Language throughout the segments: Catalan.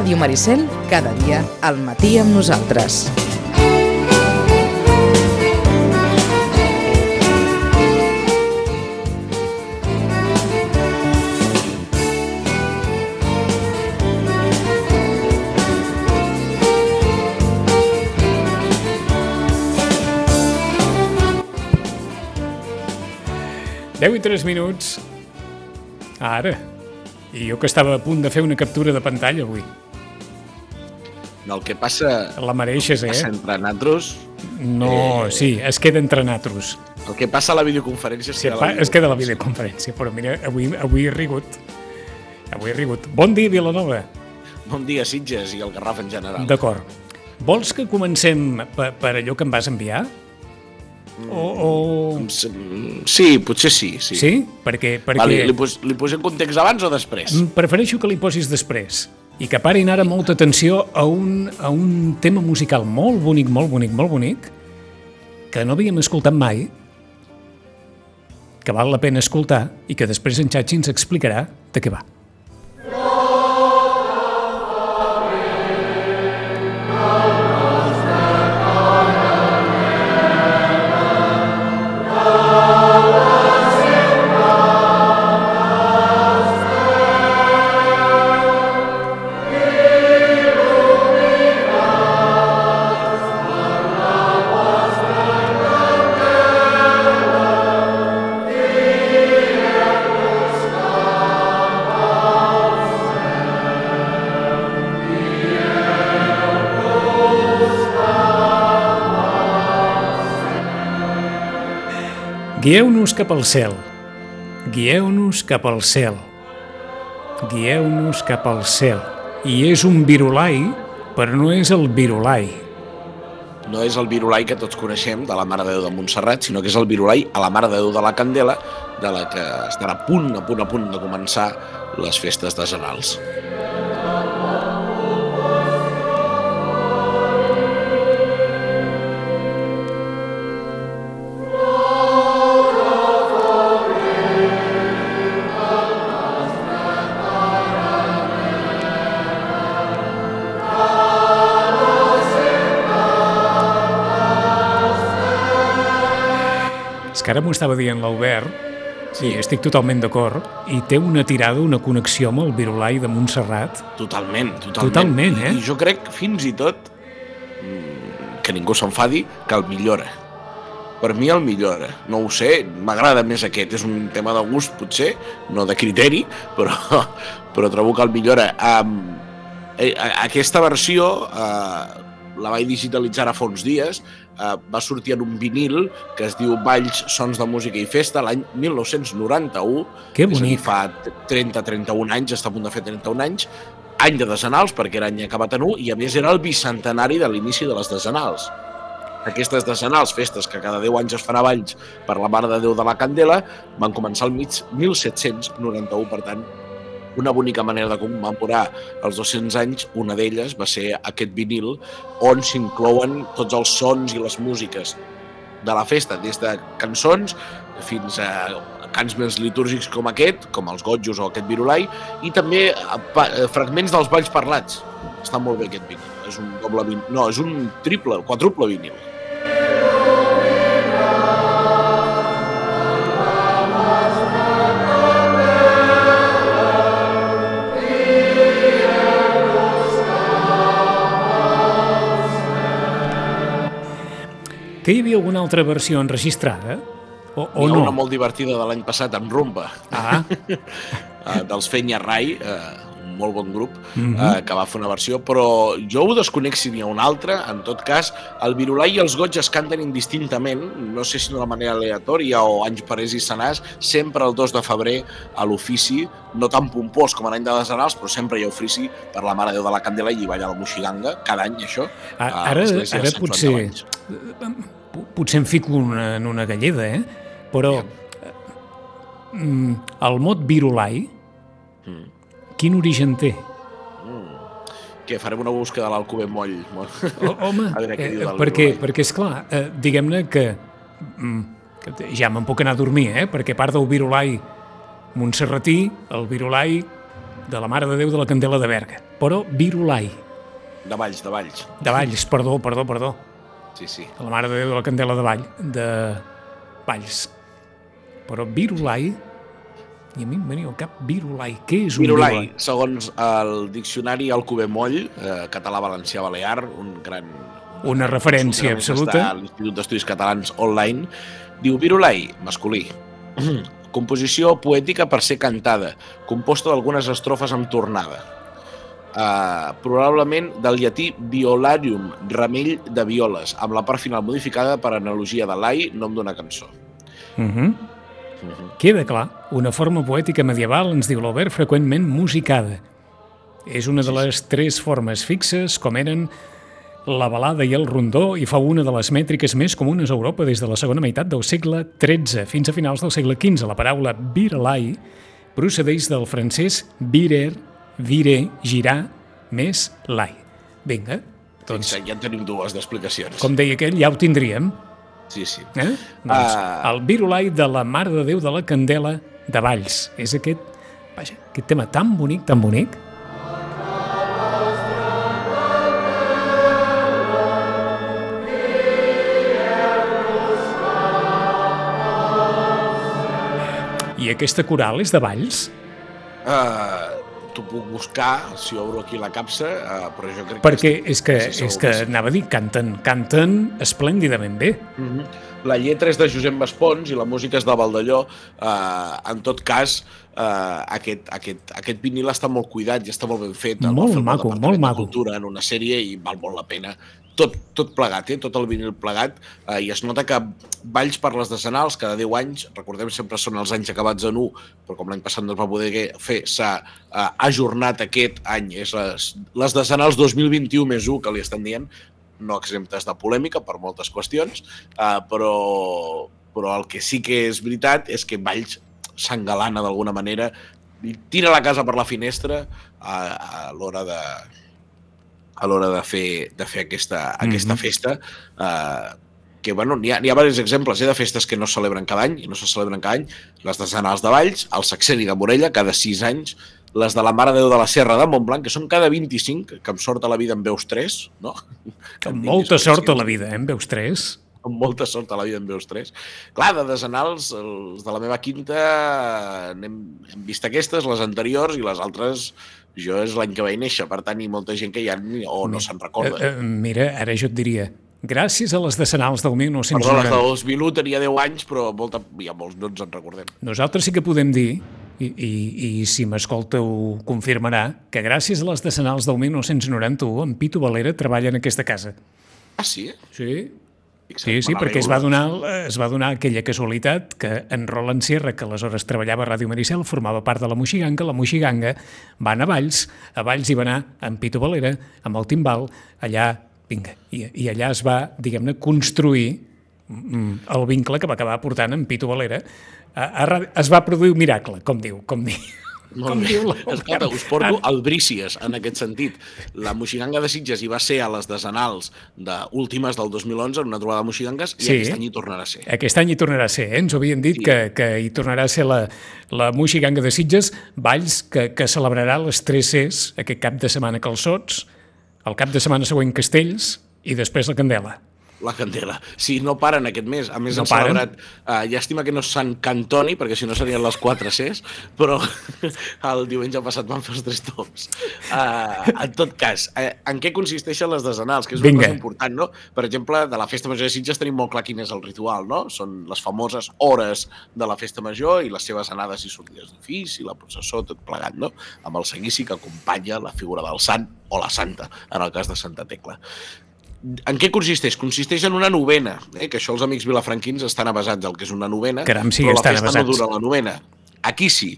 Ràdio Maricel, cada dia al matí amb nosaltres. Deu i tres minuts. Ara. I jo que estava a punt de fer una captura de pantalla avui. El que passa, La mereixes, eh? entre natros, No, Eh. sí, es queda entre natros. el que passa a la videoconferència Sí, pa- es queda a la videoconferència, però mira, avui, avui he rigut. Avui he rigut. Bon dia, Vilanova. Bon dia, Sitges i el Garraf en general. D'acord. Vols que comencem per, per allò que em vas enviar? O, o... Sí, potser sí. Sí? Sí? Perquè, perquè Vale, li, pos, li posem context abans o després? Mm, prefereixo que li posis després i que parin ara molta atenció a un, a un tema musical molt bonic, molt bonic, molt bonic, que no havíem escoltat mai, que val la pena escoltar i que després en Xachi ens explicarà de què va. Guieu-nos cap al cel. Guieu-nos cap al cel. Guieu-nos cap al cel. I és un virulai, però no és el virulai. No és el virulai que tots coneixem de la Mare de Déu de Montserrat, sinó que és el virulai a la Mare de Déu de la Candela, de la que estarà a punt, a punt, a punt de començar les festes de Genals. Que ara m'ho estava dient l'Albert, sí. estic totalment d'acord, i té una tirada, una connexió amb el virulai de Montserrat. Totalment, totalment. Totalment, eh? I jo crec, fins i tot, mm, que ningú s'enfadi, que el millora. Per mi el millora. No ho sé, m'agrada més aquest. És un tema de gust, potser, no de criteri, però, però trobo que el millora. Um, a- aquesta versió eh, la vaig digitalitzar ara fa uns dies, eh, va sortir en un vinil que es diu Valls, Sons de Música i Festa l'any 1991. Que És a dir, bonic. fa 30-31 anys, està a punt de fer 31 anys, any de decenals, perquè era any acabat en 1, i a més era el bicentenari de l'inici de les decenals. Aquestes decenals, festes que cada 10 anys es fan a Valls per la Mare de Déu de la Candela, van començar al mig 1791, per tant, una bonica manera de commemorar els 200 anys, una d'elles va ser aquest vinil on s'inclouen tots els sons i les músiques de la festa, des de cançons fins a cants més litúrgics com aquest, com els gotjos o aquest virulai, i també eh, eh, fragments dels balls parlats. Està molt bé aquest vinil. És un doble vinil. No, és un triple, quadruple vinil. Que hi havia alguna altra versió enregistrada? O, o Hi no? una molt divertida de l'any passat amb Rumba, Ah, eh, dels Fenya Rai, eh, un molt bon grup, Mhm. eh, que va fer una versió, però jo ho desconec si n'hi ha una altra. En tot cas, el Virulai i els Goig es canten indistintament, no sé si d'una manera aleatòria o anys parés i senars, sempre el 2 de febrer a l'ofici, no tan pompós com en any de desenals, però sempre hi ha ofici per la Mare de Déu de la Candela i balla la Moixiganga, cada any això, ara, ara potser. Po- potser em fico una, en una galleda, eh? Però mm, el mot virulai, Mm. quin origen té? Que farem una búsqueda de l'Alcover moll. O, home, A veure què eh, diu perquè, virulai. perquè és clar, eh, diguem-ne que, mm, que ja me'n puc anar a dormir, eh? perquè part del virulai montserratí, el virulai de la Mare de Déu de la Candela de Berga, però Virolai. De Valls, de Valls. De Valls, perdó, perdó, perdó. Sí, sí. De la Mare de Déu de la Candela de Vall, de Valls. Però Virolai, i a mi em venia al cap Virolai. Què és un Virolai, Virolai? segons el diccionari Alcover Moll, eh, català-valencià-balear, un gran... Una referència un absoluta. A l'Institut d'Estudis Catalans online, diu Virolai, masculí, composició poètica per ser cantada, composta d'algunes estrofes amb tornada. Uh, probablement del llatí violarium, ramell de violes, amb la part final modificada per analogia de l'ai, nom d'una cançó. Uh -huh. Queda clar, una forma poètica medieval, ens diu l'Obert, freqüentment musicada. És una de les tres formes fixes, com eren la balada i el rondó, i fou una de les mètriques més comunes a Europa des de la segona meitat del segle XIII fins a finals del segle XV. La paraula virelai procedeix del francès virer, vire, girar, més lai. Vinga, doncs, Doncs ja en tenim dues d'explicacions. com deia aquell, ja ho tindríem. Sí, sí. Eh? Doncs, Ah. el Virolai de la Mare de Déu de la Candela de Valls. És aquest, vaja, aquest tema tan bonic, tan bonic. I aquesta coral és de Valls? Uh, T'ho puc buscar, si obro aquí la capsa, uh, però jo crec Perquè que... és que, és que anava a dir, canten, canten esplèndidament bé. Mhm. La lletra és de Josep Maspons i la música és de Valdelló. Uh, en tot cas, uh, aquest, aquest, aquest vinil està molt cuidat i està molt ben fet. El Molt maco, molt maco. Cultura en una sèrie i val molt la pena. Tot, tot plegat, eh? tot el vinil plegat, uh, i es nota que Valls per les decenals, cada 10 anys, recordem sempre són els anys acabats en 1, però com l'any passat no es va poder fer, s'ha uh, ajornat aquest any, és les, les decenals 2021 més 1 que li estan dient, no exemptes de polèmica per moltes qüestions, uh, però, però el que sí que és veritat és que Valls s'engalana d'alguna manera i tira la casa per la finestra a, a l'hora de a l'hora de fer, de fer aquesta, aquesta Mhm. festa uh, que bueno, n'hi ha, n'hi ha diversos exemples eh, de festes que no es celebren cada any i no se celebren cada any, les decenals de Valls, el Saxeni de Morella, cada 6 anys, les de la Mare de Déu de la Serra de Montblanc, que són cada 25, que em sort a la vida en veus 3, no? Que Amb molta sort a la vida, eh, en veus tres. Amb molta sort a la vida en veus 3. Clar, de desenals, els de la meva quinta n'hem hem vist aquestes, les anteriors i les altres jo és l'any que vaig néixer, per tant, hi molta gent que ja ni, o no se'n recorda. Eh, eh, mira, ara jo et diria, gràcies a les decenals del Perdó, les 1990, del 2001 tenia 10 anys, però molta, ja molts no ens en recordem. nosaltres sí que podem dir, i, i, i si m'escolta ho confirmarà, que gràcies a les decenals del 1991 en Pitu Valera treballa en aquesta casa. Ah, sí? eh? Sí, Fixa't, Sí, sí, perquè es va, donar, es va donar aquella casualitat que en Roland Sierra, que aleshores treballava a Ràdio Maricel, formava part de la Moixiganga, la Moixiganga va anar a Valls, a Valls hi va anar amb Pito Valera, amb el timbal, allà, vinga, i, i allà es va, diguem-ne, construir mm, el vincle que va acabar portant en Pito Valera. A, a, es va produir un miracle, com diu, com diu. Molt com bé. Escolta, us porto albrícies en aquest sentit. La Moixiganga de Sitges hi va ser a les decenals de últimes del 2011 en una trobada de Moixigangues i Sí. aquest any hi tornarà a ser. Aquest any hi tornarà a ser, eh? ens havien dit Sí. que, que hi tornarà a ser la, la Moixiganga de Sitges, Valls, que, que celebrarà les 3 Cs aquest cap de setmana calçots, el cap de setmana següent Castells i després la Candela. La Candela. Sí, no paren aquest mes. A més, No han paren? celebrat... Uh, llàstima que no és Sant Cantoni, perquè si no serien les 4 Cs, però el diumenge passat van fer els tres tops. Uh, en tot cas, uh, en què consisteixen les desenals? Que és una Vinga. cosa important, no? Per exemple, de la Festa Major de Sitges tenim molt clar quin és el ritual, no? Són les famoses hores de la Festa Major i les seves anades i sortides d'ofici, la processó, tot plegat, no? Amb el seguici que acompanya la figura del sant o la santa, en el cas de Santa Tecla. En què consisteix? Consisteix en una novena, eh? que això els amics vilafranquins estan avasats del que és una novena, Caram, sí, però la festa avasats. no dura la novena. Aquí sí.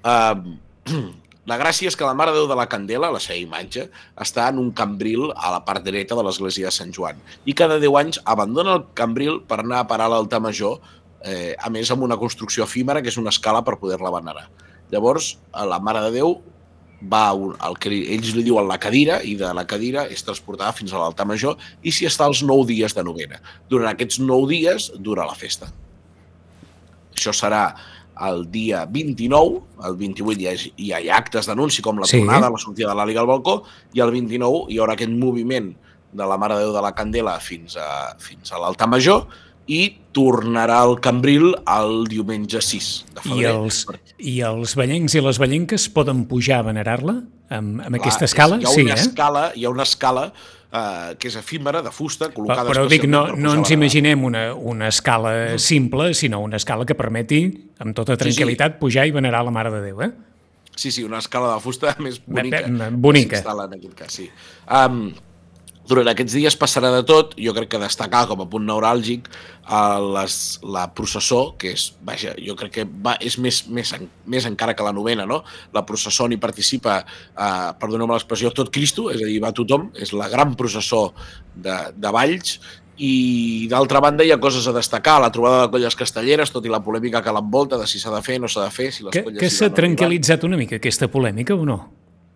Uh, la gràcia és que la Mare de Déu de la Candela, la seva imatge, està en un cambril a la part dreta de l'església de Sant Joan. I cada 10 anys abandona el cambril per anar a parar a l'altar major, eh, a més amb una construcció efímera que és una escala per poder-la venerar. Llavors, a la Mare de Déu va al que li- ells li diuen la cadira i de la cadira és transportada fins a l'altar major i s'hi està els 9 dies de novena. Durant aquests 9 dies dura la festa. Això serà el dia 29, el 28 ja, és, ja hi ha actes d'anunci com la Sí. tornada, la sortida de la Liga al balcó, i el 29 hi haurà aquest moviment de la Mare de Déu de la Candela fins a, fins a l'Altar Major i tornarà al Cambril el diumenge 6 de I febrer. els, I els ballencs i les ballenques poden pujar a venerar-la amb, amb aquesta és- escala? Hi ha Sí, una eh? escala, hi ha una escala eh, que és efímera, de fusta, Però, col·locada però dic, no, no ens imaginem una, una escala simple, sinó una escala que permeti, amb tota Sí, sí. tranquil·litat, pujar i venerar la Mare de Déu, eh? Sí, sí, una escala de fusta més bonica. Bonica. que En aquest cas, sí. Um, durant aquests dies passarà de tot, jo crec que destacar com a punt neuràlgic uh, les, la processó, que és, vaja, jo crec que va, és més, més, en, més encara que la novena, no? La processó on hi participa, uh, perdoneu-me l'expressió, tot Cristo, és a dir, va tothom, és la gran processó de, de Valls, i d'altra banda hi ha coses a destacar, la trobada de colles castelleres, tot i la polèmica que l'envolta de si s'ha de fer, no s'ha de fer, si les Que, colles que s'ha o no van. tranquil·litzat una mica aquesta polèmica o no?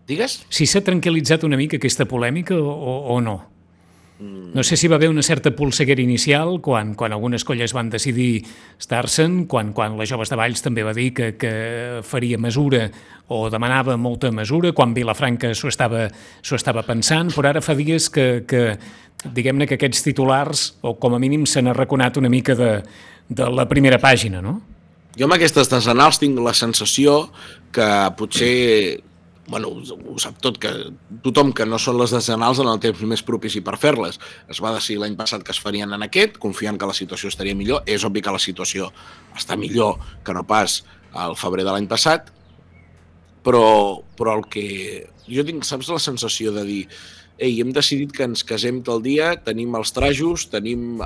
Digues? Si s'ha tranquil·litzat una mica aquesta polèmica o, o, no? No sé si va haver una certa polseguera inicial quan, quan algunes colles van decidir estar-se'n, quan, quan les joves de Valls també va dir que, que faria mesura o demanava molta mesura, quan Vilafranca s'ho estava, estava pensant, però ara fa dies que, que diguem-ne que aquests titulars, o com a mínim s'han arraconat una mica de, de la primera pàgina, no? Jo amb aquestes desenals tinc la sensació que potser bueno, ho, ho sap tot, que tothom que no són les decenals en el temps més propici per fer-les. Es va decidir l'any passat que es farien en aquest, confiant que la situació estaria millor. És obvi que la situació està millor que no pas al febrer de l'any passat, però, però el que... Jo tinc, saps, la sensació de dir ei, hem decidit que ens casem tal dia, tenim els trajos, tenim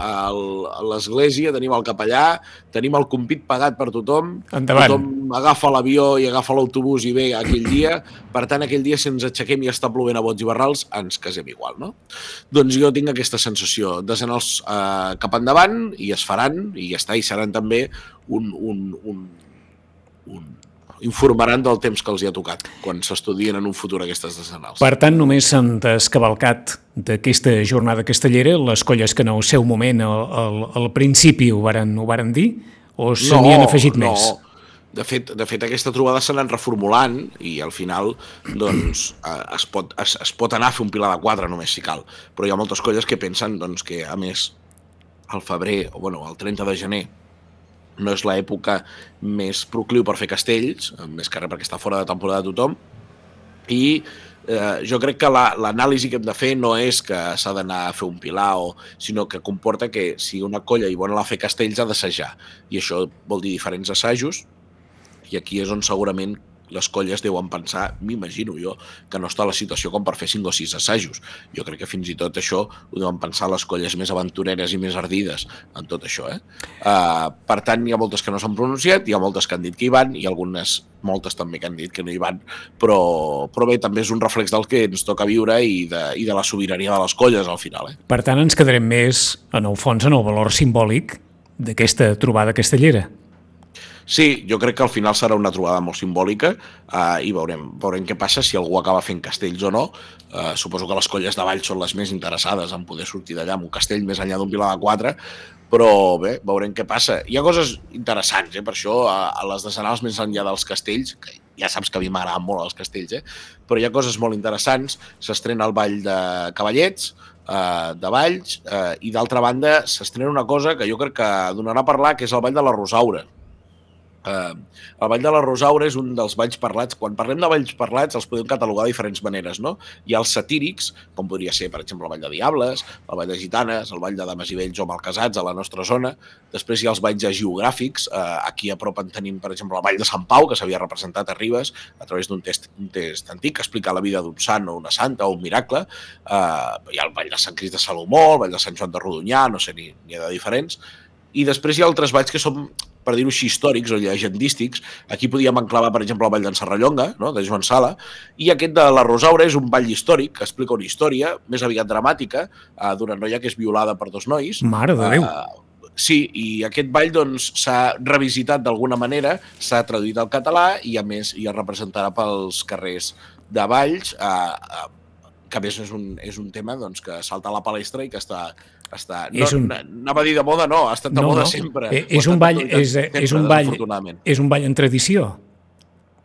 l'església, tenim el capellà, tenim el compit pagat per tothom, Endavant. tothom agafa l'avió i agafa l'autobús i ve aquell dia, per tant, aquell dia si ens aixequem i està plovent a bots i barrals, ens casem igual, no? Doncs jo tinc aquesta sensació, desenals eh, cap endavant i es faran, i ja està, i seran també un, un, un, un informaran del temps que els hi ha tocat quan s'estudien en un futur aquestes decenals. Per tant, només s'han descavalcat d'aquesta jornada castellera les colles que en el seu moment, al, al, principi, ho varen, ho varen dir? O se n'hi han afegit no. més? De fet, de fet, aquesta trobada s'ha anat reformulant i al final doncs, es, pot, es, es pot anar a fer un pilar de quatre només si cal. Però hi ha moltes colles que pensen doncs, que, a més, al febrer, o bueno, el 30 de gener, no és l'època més procliu per fer castells, eh, més que res perquè està fora de temporada tothom, i eh, jo crec que la- l'anàlisi que hem de fer no és que s'ha d'anar a fer un pilar, o, sinó que comporta que si una colla hi vol anar a fer castells ha d'assajar. I això vol dir diferents assajos, i aquí és on segurament les colles deuen pensar, m'imagino jo, que no està la situació com per fer 5 o 6 assajos. Jo crec que fins i tot això ho deuen pensar les colles més aventureres i més ardides en tot això. Eh? Uh, per tant, hi ha moltes que no s'han pronunciat, hi ha moltes que han dit que hi van, i algunes, moltes també que han dit que no hi van, però, però bé, també és un reflex del que ens toca viure i de, i de la sobirania de les colles al final. Eh? Per tant, ens quedarem més, en el fons, en el valor simbòlic d'aquesta trobada castellera. Sí, jo crec que al final serà una trobada molt simbòlica uh, i veurem, veurem què passa si algú acaba fent castells o no. Uh, suposo que les colles de Vall són les més interessades en poder sortir d'allà amb un castell més enllà d'un pilar de quatre, però bé, veurem què passa. Hi ha coses interessants, eh? per això, a, a les decenals més enllà dels castells, que ja saps que a mi m'agraden molt els castells, eh? però hi ha coses molt interessants. S'estrena el Ball de Cavallets, eh, de Valls, eh, i d'altra banda s'estrena una cosa que jo crec que donarà a parlar, que és el Ball de la Rosaura. Eh, el Vall de la Rosaura és un dels balls parlats. Quan parlem de balls parlats els podem catalogar de diferents maneres. No? Hi ha els satírics, com podria ser, per exemple, el Vall de Diables, el Vall de Gitanes, el Vall de Dames i Vells o Malcasats a la nostra zona. Després hi ha els balls geogràfics. Eh, aquí a prop en tenim, per exemple, el Vall de Sant Pau, que s'havia representat a Ribes a través d'un test, un test antic que explica la vida d'un sant o una santa o un miracle. Eh, hi ha el Vall de Sant Crist de Salomó, el Vall de Sant Joan de Rodonyà, no sé, n'hi ha de diferents. I després hi ha altres valls que són per dir-ho així, històrics o llegendístics. Aquí podíem enclavar, per exemple, el Vall d'en Serrallonga, no? de Joan Sala, i aquest de la Rosaura és un ball històric que explica una història, més aviat dramàtica, eh, d'una noia que és violada per dos nois. Mare de Déu. Uh, sí, i aquest ball doncs, s'ha revisitat d'alguna manera, s'ha traduït al català i, a més, i es representarà pels carrers de Valls. Uh, uh, que a més és un, és un tema doncs, que salta a la palestra i que està... està És no, un- un... Anava a dir de moda, no, ha estat de moda sempre. Eh, És un ball, és, és un ball, és un ball en tradició.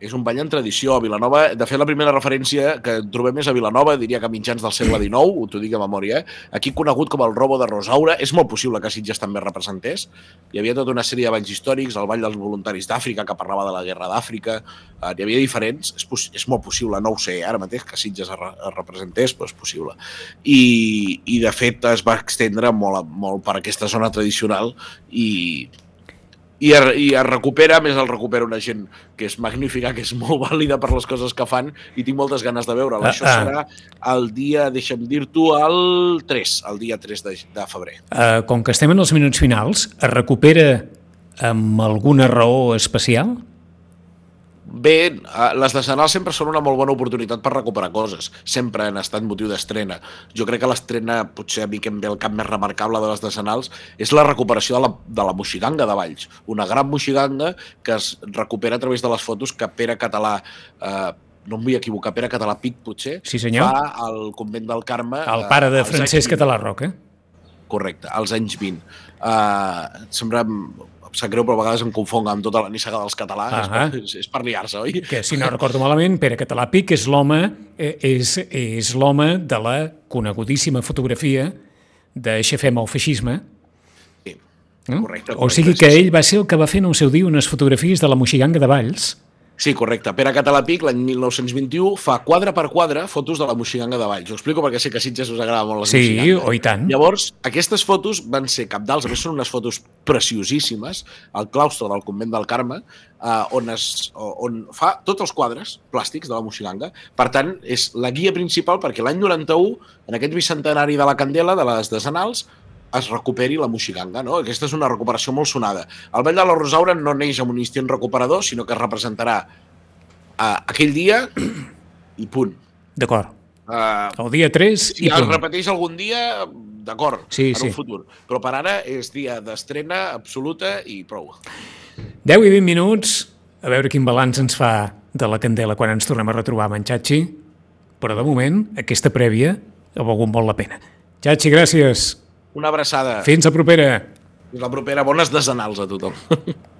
És un ball en tradició. A Vilanova, de fet, la primera referència que trobem és a Vilanova, diria que a mitjans del segle XIX, t'ho dic de memòria, eh? aquí conegut com el robo de Rosaura. És molt possible que Sitges també es representés. Hi havia tota una sèrie de banys històrics, el ball dels voluntaris d'Àfrica, que parlava de la guerra d'Àfrica. Eh, hi havia diferents. És, és molt possible, no ho sé, eh, ara mateix que Sitges es, re es representés, però és possible. I, I, de fet, es va extendre molt, a- molt per aquesta zona tradicional i, i es, i es recupera, més el recupera una gent que és magnífica, que és molt vàlida per les coses que fan i tinc moltes ganes de veure-la. Ah, Això ah. serà el dia, deixa'm dir-t'ho, el 3, el dia 3 de, de febrer. Uh, com que estem en els minuts finals, es recupera amb alguna raó especial? Bé, eh, les decenals sempre són una molt bona oportunitat per recuperar coses. Sempre han estat motiu d'estrena. Jo crec que l'estrena, potser a mi que em ve el cap més remarcable de les decenals, és la recuperació de la, de la moxiganga de Valls. Una gran moxiganga que es recupera a través de les fotos que Pere Català, eh, no em vull equivocar, Pere Català Pic, potser, Sí, senyor. fa al convent del Carme. El eh, pare de Francesc anys 20. Català Roca. Correcte, als anys 20. Uh, sembla, em sap greu, però a vegades em confonc amb tota la nissaga dels catalans. És, Ahà. per, és, és per liar-se, oi? que si no recordo malament, Pere Català Pic és l'home eh, és, és l'home de la conegudíssima fotografia de Aixafem el feixisme. Sí, No? correcte. O sigui correcte, que ell va ser el que va fer en el seu dia unes fotografies de la moxiganga de Valls. Sí, correcte. Pere Català Pic, l'any 1921, fa quadre per quadre fotos de la moxiganga de Valls. Ho explico perquè sé que a Sitges us agrada molt la Sí, moxiganga. o i tant. Llavors, aquestes fotos van ser capdals, a més són unes fotos preciosíssimes, al claustre del convent del Carme, eh, on, es, on fa tots els quadres plàstics de la moxiganga. Per tant, és la guia principal perquè l'any 91, en aquest bicentenari de la Candela, de les decenals, es recuperi la moxiganga. No? Aquesta és una recuperació molt sonada. El Ball de la Rosaura no neix amb un instint recuperador, sinó que es representarà eh, aquell dia i punt. D'acord. Eh, El dia 3 si i es punt. repeteix algun dia, d'acord, Sí, en sí. un futur. Però per ara és dia d'estrena absoluta i prou. 10 i 20 minuts, a veure quin balanç ens fa de la Candela quan ens tornem a retrobar amb en Xachi, però de moment aquesta prèvia ha valgut molt la pena. Xachi, gràcies. Una abraçada. Fins a propera. Fins la propera. Bones desenals a tothom.